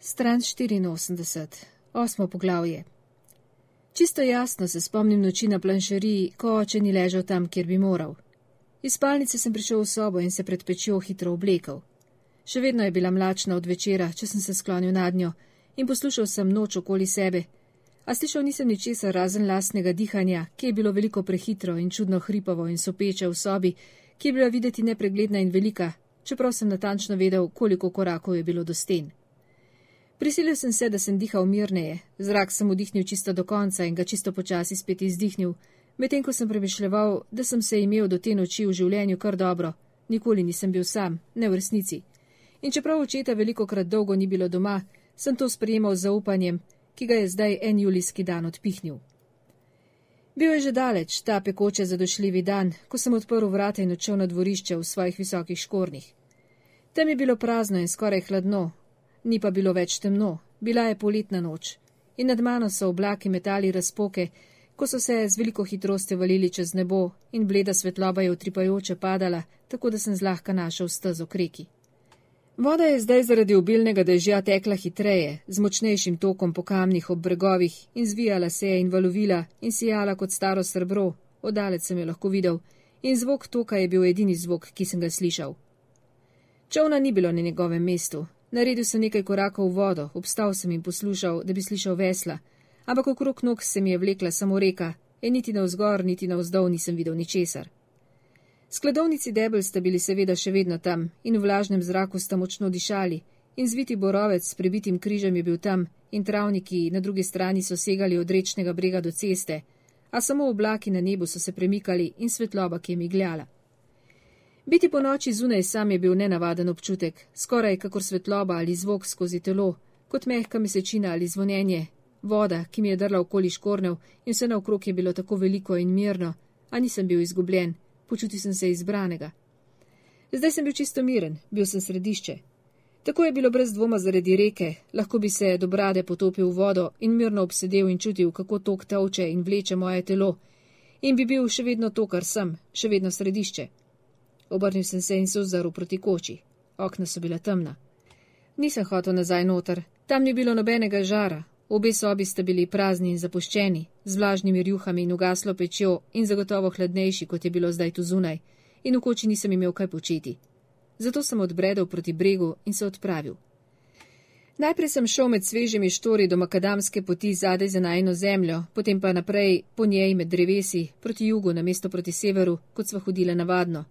Stran 84, osmo poglavje. Čisto jasno se spomnim noči na planšeriji, ko oče ni ležal tam, kjer bi moral. Iz spalnice sem prišel v sobo in se pred pečjo hitro oblekel. Še vedno je bila mlačna od večera, če sem se sklonil nad njo in poslušal sem noč okoli sebe, a slišal nisem ničesar razen lastnega dihanja, ki je bilo veliko prehitro in čudno hripavo in sopeče v sobi, ki je bila videti nepregledna in velika, čeprav sem natančno vedel, koliko korakov je bilo do sten. Prisilil sem se, da sem dihal mirneje, zrak sem vdihnil čisto do konca in ga čisto počasi spet izdihnil, medtem ko sem premišljal, da sem se imel do te noči v življenju kar dobro, nikoli nisem bil sam, ne v resnici. In čeprav očeta veliko krat dolgo ni bilo doma, sem to sprejemal z zaupanjem, ki ga je zdaj en julijski dan odpihnil. Bil je že daleč, ta pekoče zadošljivi dan, ko sem odprl vrata in odšel na dvorišče v svojih visokih škornjih. Tam je bilo prazno in skoraj hladno, ni pa bilo več temno, bila je poletna noč in nad mano so oblaki metali razpoke, ko so se z veliko hitrostjo valili čez nebo in bleda svetloba je utripajoče padala, tako da sem zlahka našel stezo k reki. Voda je zdaj zaradi obilnega dežja tekla hitreje, z močnejšim tokom po kamnih ob bregovih in zvijala se je in valovila in sijala kot staro srebro, oddalec sem jo lahko videl, in zvok toka je bil edini zvok, ki sem ga slišal. Čovna ni bilo na njegovem mestu, naredil sem nekaj korakov v vodo, obstal sem in poslušal, da bi slišal vesla, ampak okrog nog se mi je vlekla samo reka in niti na vzgor, niti na vzdol nisem videl ničesar. Skladovnici debel sta bili seveda še vedno tam in v vlažnem zraku sta močno dišali, in zviti borovec s prebitim križem je bil tam, in travniki na drugi strani so segali od rečnega brega do ceste, a samo oblaki na nebu so se premikali in svetloba, ki je migljala. Biti po noči zunaj sam je bil nenavaden občutek, skoraj kakor svetloba ali zvok skozi telo, kot mehka mesečina ali zvonjenje, voda, ki mi je drla okoli škornev in vse naokrog je bilo tako veliko in mirno, a nisem bil izgubljen počutil sem se izbranega. Zdaj sem bil čisto miren, bil sem središče. Tako je bilo brez dvoma zaradi reke, lahko bi se do brade potopil v vodo in mirno obsedel in čutil, kako tok tavče in vleče moje telo, in bi bil še vedno to, kar sem, še vedno središče. Obrnil sem se in se ozrl proti koči. Okna so bila temna. Nisem hotel nazaj noter, tam ni bilo nobenega žara, Obe sobi sta bili prazni in zapuščeni, z vlažnimi rjuhami in ugaslo pečjo in zagotovo hladnejši, kot je bilo zdaj tu zunaj, in v koči nisem imel kaj početi. Zato sem odbredel proti bregu in se odpravil. Najprej sem šel med svežimi štori do makadamske poti zadaj za najno zemljo, potem pa naprej po njej med drevesi proti jugu na mesto proti severu, kot sva hodila navadno.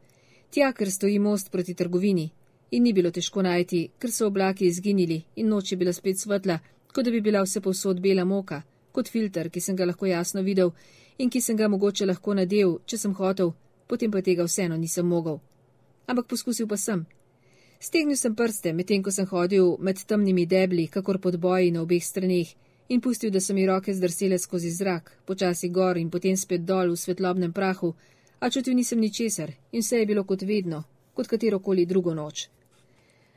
Tja, ker stoji most proti trgovini. In ni bilo težko najti, ker so oblaki izginili in noč je bila spet svetla, kot da bi bila vse povsod bela moka, kot filter, ki sem ga lahko jasno videl in ki sem ga mogoče lahko nadel, če sem hotel, potem pa tega vseeno nisem mogel. Ampak poskusil pa sem. Stegnil sem prste, medtem ko sem hodil med temnimi debli, kakor pod boji na obeh straneh, in pustil, da so mi roke zdrsele skozi zrak, počasi gor in potem spet dol v svetlobnem prahu, a čutil nisem ničesar in vse je bilo kot vedno, kot katerokoli drugo noč.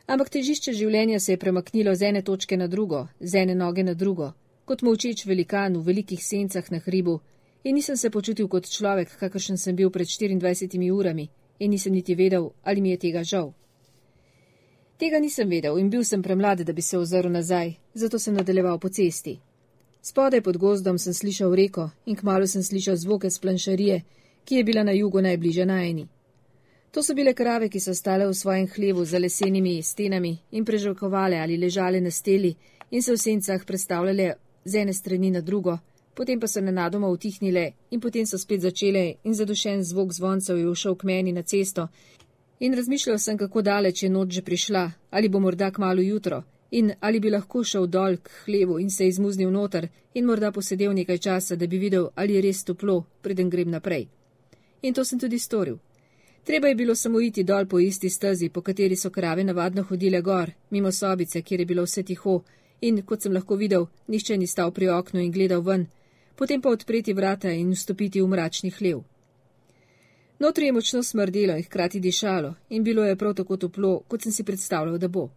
Ampak težišče življenja se je premaknilo z ene točke na drugo, z ene noge na drugo, kot močeč velikan v velikih sencah na hribu, in nisem se počutil kot človek, kakršen sem bil pred 24 urami, in nisem niti vedel, ali mi je tega žal. Tega nisem vedel in bil sem premlad, da bi se ozrl nazaj, zato sem nadaljeval po cesti. Spodaj pod gozdom sem slišal reko in kmalo sem slišal zvoke splanšarije, ki je bila na jugu najbliže najni. To so bile krave, ki so stale v svojem hlevu za lesenimi stenami in prežakovale ali ležale na steli in se v sencah predstavljale z ene strani na drugo, potem pa so nenadoma utihnile in potem so spet začele in zadušen zvok zvoncev je ušel k meni na cesto. In razmišljal sem, kako daleč je noč že prišla, ali bo morda kmalo jutro in ali bi lahko šel dol k hlevu in se izmuznil noter in morda posedel nekaj časa, da bi videl, ali je res toplo, preden grem naprej. In to sem tudi storil. Treba je bilo samo iti dol po isti stezi, po kateri so krave navadno hodile gor, mimo sobice, kjer je bilo vse tiho in, kot sem lahko videl, nišče ni stal pri oknu in gledal ven, potem pa odpreti vrata in vstopiti v mračni hlev. Notri je močno smrdelo in hkrati dišalo in bilo je prav tako toplo, kot sem si predstavljal, da bo.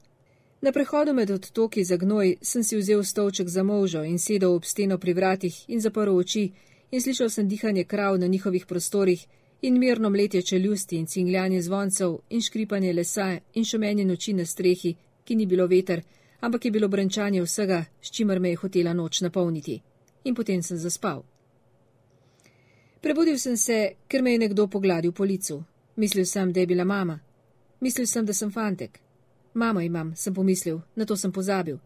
Na prehodu med odtoki za gnoj sem si vzel stolček za možo in sedel ob steno pri vratih in zaprl oči in slišal sem dihanje krav na njihovih prostorih, in mirno mletje čeljusti in cingljanje zvoncev in škripanje lesa in šumenje noči na strehi, ki ni bilo veter, ampak je bilo brenčanje vsega, s čimer me je hotela noč napolniti. In potem sem zaspal. Prebudil sem se, ker me je nekdo pogladil po licu. Mislil sem, da je bila mama. Mislil sem, da sem fantek. Mamo imam, sem pomislil, na to sem pozabil.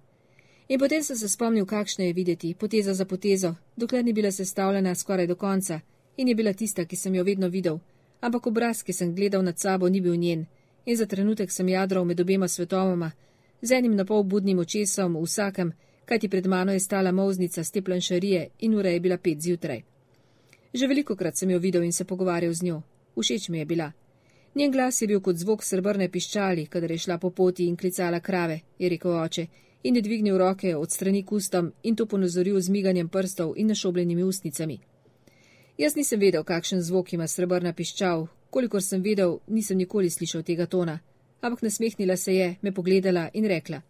In potem sem se spomnil, kakšno je videti, poteza za potezo, dokler ni bila sestavljena skoraj do konca in je bila tista, ki sem jo vedno videl, ampak obraz, ki sem gledal nad sabo, ni bil njen in za trenutek sem jadral med obema svetovoma, z enim napol budnim očesom v vsakem, kajti pred mano je stala moznica z te planšarije in ura je bila pet zjutraj. Že veliko krat sem jo videl in se pogovarjal z njo. Všeč mi je bila. Njen glas je bil kot zvok srbrne piščali, kadar je šla po poti in klicala krave, je rekel oče, in je dvignil roke od strani kustom in to ponazoril z miganjem prstov in našobljenimi ustnicami. Jaz nisem vedel, kakšen zvok ima srebrna piščal, kolikor sem vedel, nisem nikoli slišal tega tona, ampak nasmehnila se je, me pogledala in rekla: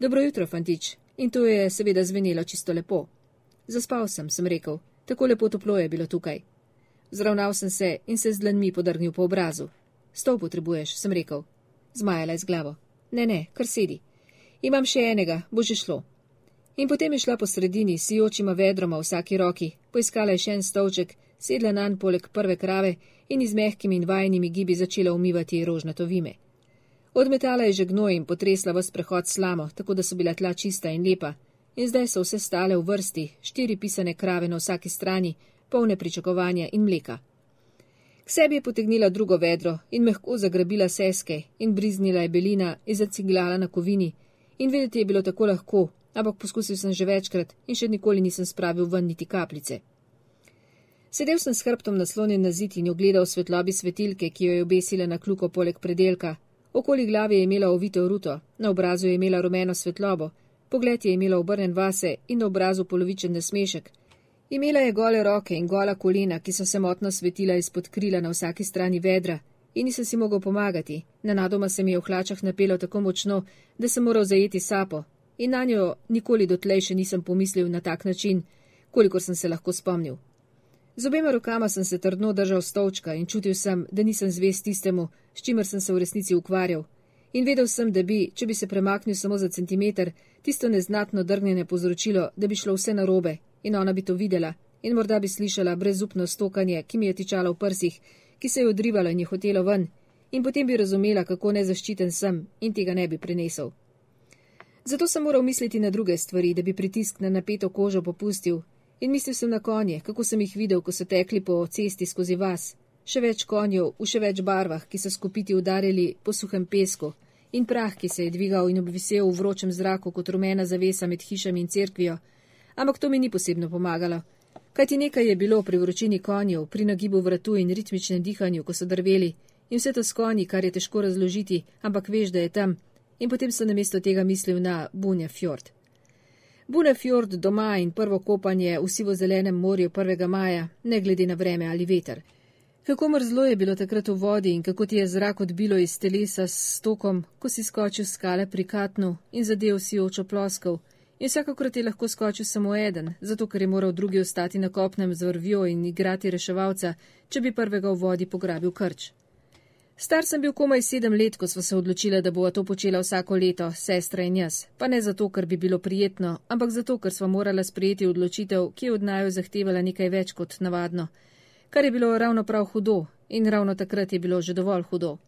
Dobro jutro, fantič, in to je seveda zvenelo čisto lepo. Zaspal sem, sem rekel, tako lepo toplo je bilo tukaj. Zravnal sem se in se z dlanmi podrgnil po obrazu. Stol potrebuješ, sem rekel. Zmajala je z glavo. Ne, ne, kar sedi. Imam še enega, bo že šlo. In potem je šla po sredini, si očima vedroma v vsaki roki, poiskala je še en stolček, sedla na nj poleg prve krave in iz mehkimi in vajnimi gibi začela umivati rožnato vime. Odmetala je že gnoj in potresla v sprehod slamo, tako da so bila tla čista in lepa, in zdaj so vse stale v vrsti, štiri pisane krave na vsaki strani, polne pričakovanja in mleka. K sebi je potegnila drugo vedro in mehko zagrabila seske in briznila je belina in zaciglala na kovini, in vedeti je bilo tako lahko, ampak poskusil sem že večkrat in še nikoli nisem spravil ven niti kapljice. Sedel sem s hrbtom naslonjen na zid in ogledal svetlobi svetilke, ki jo je obesila na kluko poleg predelka. Okoli glave je imela ovito ruto, na obrazu je imela rumeno svetlobo, pogled je imela obrnen vase in na obrazu polovičen nasmešek. Imela je gole roke in gola kolena, ki so se motno svetila izpod krila na vsaki strani vedra, in nisem si mogel pomagati. Nenadoma se mi je v hlačah napelo tako močno, da sem moral zajeti sapo, in na njo nikoli dotlej še nisem pomislil na tak način, kolikor sem se lahko spomnil. Z obema rokama sem se trdno držal stolčka in čutil sem, da nisem zvest tistemu, s čimer sem se v resnici ukvarjal. In vedel sem, da bi, če bi se premaknil samo za centimeter, tisto neznatno drgnjenje povzročilo, da bi šlo vse narobe in ona bi to videla in morda bi slišala brezupno stokanje, ki mi je tičalo v prsih, ki se je odrivalo in je hotelo ven, in potem bi razumela, kako nezaščiten sem in tega ne bi prenesel. Zato sem moral misliti na druge stvari, da bi pritisk na napeto kožo popustil In mislil sem na konje, kako sem jih videl, ko so tekli po cesti skozi vas. Še več konjev, v še več barvah, ki so skupiti udarili po suhem pesku, in prah, ki se je dvigal in obvisel v vročem zraku kot rumena zavesa med hišami in cerkvijo. Ampak to mi ni posebno pomagalo. Kajti nekaj je bilo pri vročini konjev, pri nagibu vratu in ritmičnem dihanju, ko so drveli, in vse to s konji, kar je težko razložiti, ampak veš, da je tam. In potem sem namesto tega mislil na Bunja Fjord. Bunefjord doma in prvo kopanje v sivo-zelenem morju 1. maja, ne glede na vreme ali veter. Kako mrzlo je bilo takrat v vodi in kako ti je zrak odbilo iz telesa s stokom, ko si skočil skale pri katnu in zadev si očo ploskov. In vsakokrat je lahko skočil samo eden, zato ker je moral drugi ostati na kopnem z vrvjo in igrati reševalca, če bi prvega v vodi pograbil krč. Star sem bil komaj sedem let, ko smo se odločili, da bova to počela vsako leto, sestra in jaz. Pa ne zato, ker bi bilo prijetno, ampak zato, ker smo morala sprejeti odločitev, ki je od naju zahtevala nekaj več kot navadno. Kar je bilo ravno prav hudo in ravno takrat je bilo že dovolj hudo.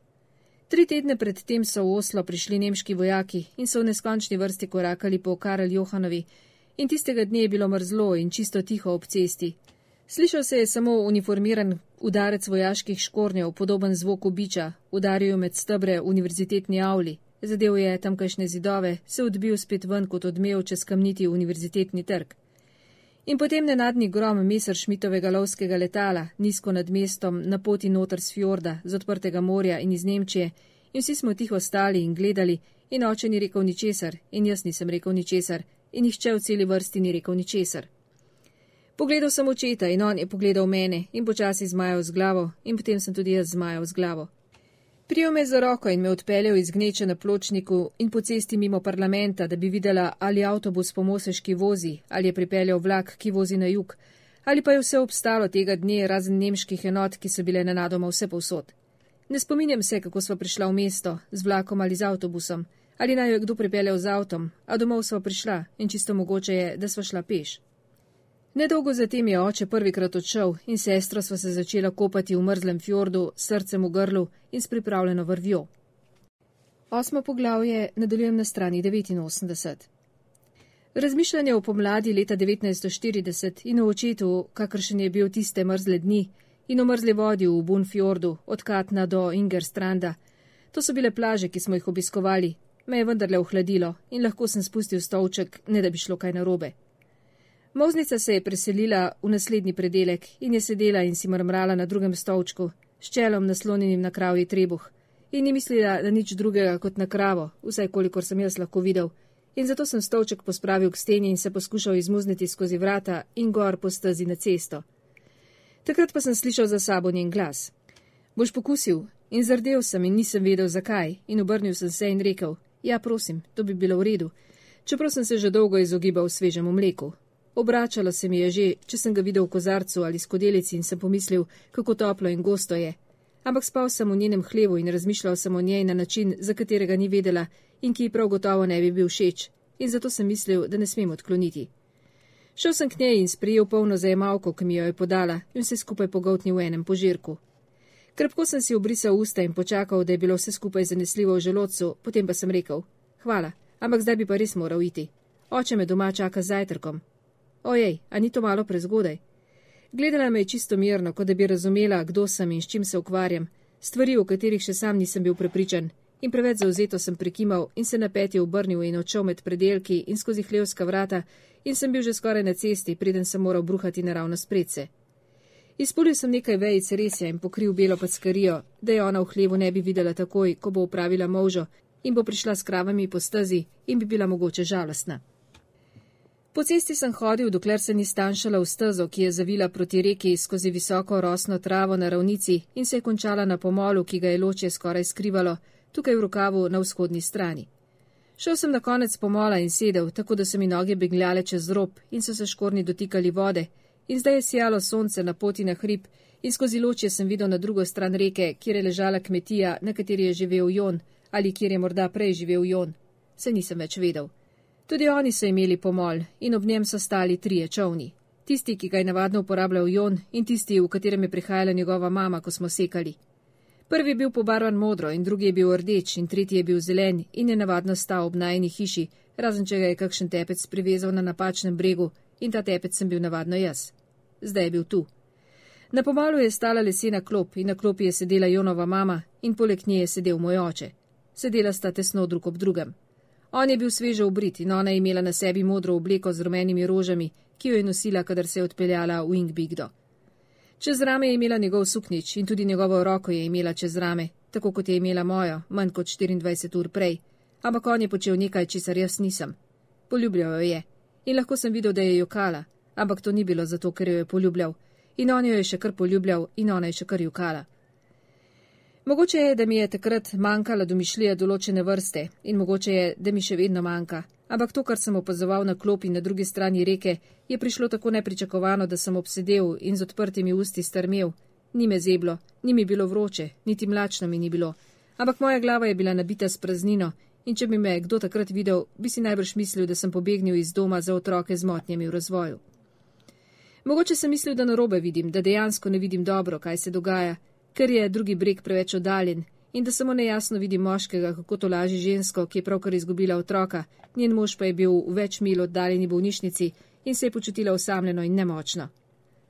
Tri tedne pred tem so v Oslo prišli nemški vojaki in so v neskončni vrsti korakali po Karel Johanovi in tistega dne je bilo mrzlo in čisto tiho ob cesti. Slišal se je samo uniformiran udarec vojaških škornjev, podoben zvoku biča, udaril med stebre univerzitetni avli, zadev je tamkajšnje zidove, se odbil spet ven kot odmev čez kamniti univerzitetni trg. In potem nenadni grom Messerschmittovega lovskega letala, nizko nad mestom, na poti noter z fjorda, z odprtega morja in iz Nemčije, in vsi smo tiho stali in gledali, in oče ni rekel ničesar, in jaz nisem rekel ničesar, in nihče v celi vrsti ni rekel ničesar. Pogledal sem očeta in on je pogledal mene in počasi zmajal z glavo in potem sem tudi jaz zmajal z glavo. Prijel me za roko in me odpeljal iz gneče na pločniku in po cesti mimo parlamenta, da bi videla, ali avtobus po Moseški vozi, ali je pripeljal vlak, ki vozi na jug, ali pa je vse obstalo tega dne razen nemških enot, ki so bile nenadoma vse povsod. Ne spominjam se, kako smo prišla v mesto, z vlakom ali z avtobusom, Ali naj jo kdo pripeljal z avtom, a domov sva prišla in čisto mogoče je, da sva šla peš. Nedolgo zatem je oče prvikrat odšel in sestra sva se začela kopati v mrzlem fjordu, srcem v grlu in s pripravljeno vrvjo. Osmo poglavje nadaljujem na strani 89. Razmišljanje o pomladi leta 1940 in o očetu, kakršen je bil tiste mrzle dni, in o mrzli vodi v Bunfjordu, od Katna do Ingerstranda, to so bile plaže, ki smo jih obiskovali, me je vendarle ohladilo in lahko sem spustil stolček, ne da bi šlo kaj narobe. Moznica se je preselila v naslednji predelek in je sedela in si mrmrala na drugem stolčku, s čelom naslonjenim na kravji trebuh, in ni mislila na nič drugega kot na kravo, vsaj kolikor sem jaz lahko videl, in zato sem stolček pospravil k steni in se poskušal izmuzniti skozi vrata in gor po stezi na cesto. Takrat pa sem slišal za sabo njen glas. Boš pokusil? In zardel sem in nisem vedel zakaj, in obrnil sem se in rekel: Ja, prosim, to bi bilo v redu, čeprav sem se že dolgo izogibal svežemu mleku. Obračalo se mi je že, če sem ga videl v kozarcu ali skodelici in sem pomislil, kako toplo in gosto je. Ampak spal sem v njenem hlevu in razmišljal sem o njej na način, za katerega ni vedela in ki ji prav gotovo ne bi bil všeč, in zato sem mislil, da ne smem odkloniti. Šel sem k njej in sprijel polno zajemalko, ki mi jo je podala, in se skupaj pogotnil v enem požirku. Krpko sem si obrisal usta in počakal, da je bilo vse skupaj zanesljivo v želodcu, potem pa sem rekel: Hvala, ampak zdaj bi pa res moral iti. Oče me doma čaka z zajtrkom. Ojej, a ni to malo prezgodaj? Gledala me je čisto mirno, kot da bi razumela, kdo sem in s čim se ukvarjam, stvari, o katerih še sam nisem bil prepričan, in preveč zauzeto sem prikimal in se na peti obrnil in odšel med predelki in skozi hlevska vrata, in sem bil že skoraj na cesti, preden sem moral bruhati naravno spredse. Izpulil sem nekaj vejic resja in pokril belo packarijo, da je ona v hlevu ne bi videla takoj, ko bo upravila možo in bo prišla s kravami po stezi in bi bila mogoče žalostna. Po cesti sem hodil, dokler se ni stanjšala v stezo, ki je zavila proti reki skozi visoko rosno travo na ravnici in se je končala na pomolu, ki ga je loče skoraj skrivalo, tukaj v rokavu na vzhodni strani. Šel sem na konec pomola in sedel, tako da so mi noge begljale čez rob in so se škorni dotikali vode, in zdaj je sijalo sonce na poti na hrib, in skozi ločje sem videl na drugo stran reke, kjer je ležala kmetija, na kateri je živel Jon, ali kjer je morda prej živel Jon. Se nisem več vedel. Tudi oni so imeli pomol in ob njem so stali trije čovni. Tisti, ki ga je navadno uporabljal Jon, in tisti, v katerem je prihajala njegova mama, ko smo sekali. Prvi je bil pobarvan modro in drugi je bil rdeč in tretji je bil zelen in je navadno stal ob najni hiši, razen če ga je kakšen tepec privezal na napačnem bregu in ta tepec sem bil navadno jaz zdaj je bil tu. Na pomalu je stala lesena klop in na klopi je sedela Jonova mama in poleg nje je sedel moj oče. Sedela sta tesno drug ob drugem. On je bil sveže obrit in ona je imela na sebi modro obleko z rumenimi rožami, ki jo je nosila, kadar se je odpeljala v Ingbigdo. Čez rame je imela njegov suknič in tudi njegovo roko je imela čez rame, tako kot je imela mojo, manj kot 24 ur prej, ampak on je počel nekaj, česar jaz nisem. Poljubljal jo je in lahko sem videl, da je jokala, ampak to ni bilo zato, ker jo je poljubljal in on jo je še kar poljubljal in ona je še kar jukala. Mogoče je, da mi je takrat manjkala domišljija določene vrste in mogoče je, da mi še vedno manjka, ampak to, kar sem opazoval na klopi na drugi strani reke, je prišlo tako nepričakovano, da sem obsedel in z odprtimi usti strmel. Ni me zeblo, ni mi bilo vroče, niti mlačno mi ni bilo, ampak moja glava je bila nabita s praznino in če bi me kdo takrat videl, bi si najbrž mislil, da sem pobegnil iz doma za otroke z motnjami v razvoju. Mogoče sem mislil, da narobe vidim, da dejansko ne vidim dobro, kaj se dogaja, ker je drugi breg preveč oddaljen in da samo nejasno vidim moškega, kako to laži žensko, ki je pravkar izgubila otroka, njen mož pa je bil v več mil oddaljeni bolnišnici in se je počutila osamljeno in nemočno.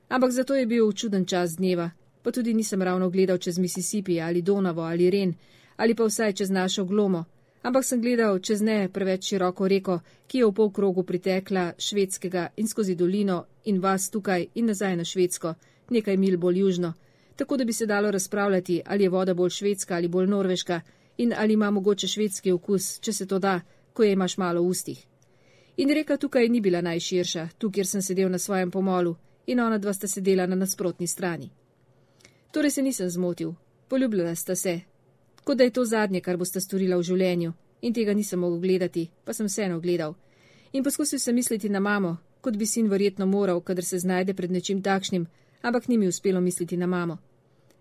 Ampak zato je bil čuden čas dneva, pa tudi nisem ravno gledal čez Mississippi ali Donavo ali Ren ali pa vsaj čez našo glomo, ampak sem gledal čez ne preveč široko reko, ki je v pol krogu pritekla švedskega in skozi dolino in vas tukaj in nazaj na švedsko, nekaj mil bolj južno, tako da bi se dalo razpravljati, ali je voda bolj švedska ali bolj norveška in ali ima mogoče švedski okus, če se to da, ko je imaš malo v ustih. In reka tukaj ni bila najširša, tu, kjer sem sedel na svojem pomolu, in ona dva sta sedela na nasprotni strani. Torej se nisem zmotil, poljubljala sta se, kot da je to zadnje, kar boste storila v življenju, in tega nisem mogel gledati, pa sem vseeno gledal. In poskusil sem misliti na mamo, kot bi sin verjetno moral, kadar se znajde pred nečim takšnim, ampak ni mi uspelo misliti na mamo.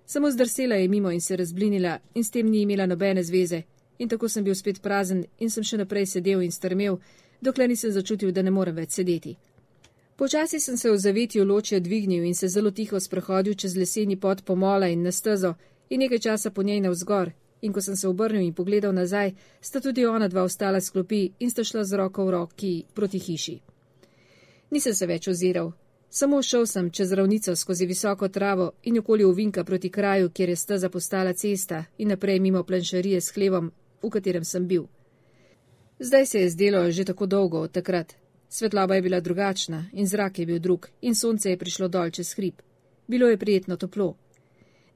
Samo zdrsela je mimo in se razblinila in s tem ni imela nobene zveze, in tako sem bil spet prazen in sem še naprej sedel in strmel, dokler nisem začutil, da ne morem več sedeti. Počasi sem se v zavetju ločja dvignil in se zelo tiho sprehodil čez leseni pot pomola in na stezo in nekaj časa po njej navzgor, in ko sem se obrnil in pogledal nazaj, sta tudi ona dva ostala sklopi in sta šla z roko v roki proti hiši. Nisem se več oziral, samo šel sem čez ravnico skozi visoko travo in okoli ovinka proti kraju, kjer je steza postala cesta in naprej mimo planšarije s hlevom, v katerem sem bil. Zdaj se je zdelo že tako dolgo od takrat, Svetloba je bila drugačna in zrak je bil drug in sonce je prišlo dol čez hrib. Bilo je prijetno toplo.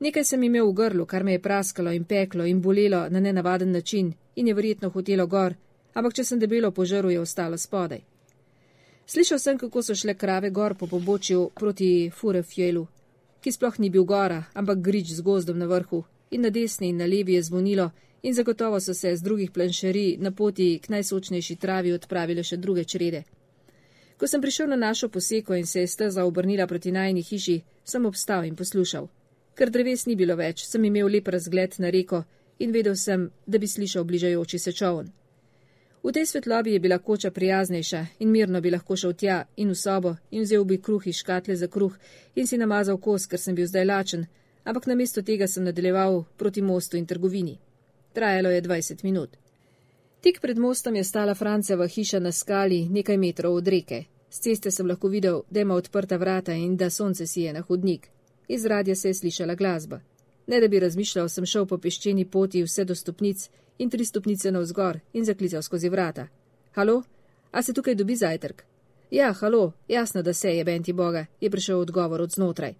Nekaj sem imel v grlu, kar me je praskalo in peklo in bolelo na nenavaden način in je verjetno hotelo gor, ampak če sem debelo požrl, je ostalo spodaj. Slišal sem, kako so šle krave gor po pobočju proti Furefjelu, ki sploh ni bil gora, ampak grič z gozdom na vrhu in na desni in na levi je zvonilo in zagotovo so se z drugih planšeri na poti k najsočnejši travi odpravile še druge črede. Ko sem prišel na našo poseko in se je steza obrnila proti najni hiši, sem obstal in poslušal. Ker dreves ni bilo več, sem imel lep razgled na reko in vedel sem, da bi slišal bližajoči se čovn. V tej svetlobi je bila koča prijaznejša in mirno bi lahko šel tja in v sobo in vzel bi kruh iz škatle za kruh in si namazal kos, ker sem bil zdaj lačen, ampak namesto tega sem nadaljeval proti mostu in trgovini. Trajalo je 20 minut. Tik pred mostom je stala Franceva hiša na skali nekaj metrov od reke. Z ceste sem lahko videl, da ima odprta vrata in da sonce sije na hodnik. Iz radja se je slišala glasba. Ne da bi razmišljal, sem šel po peščeni poti vse do stopnic in tri stopnice navzgor in zaklical skozi vrata. Halo, a se tukaj dobi zajtrk? Ja, halo, jasno, da se je, benti Boga, je prišel odgovor od znotraj.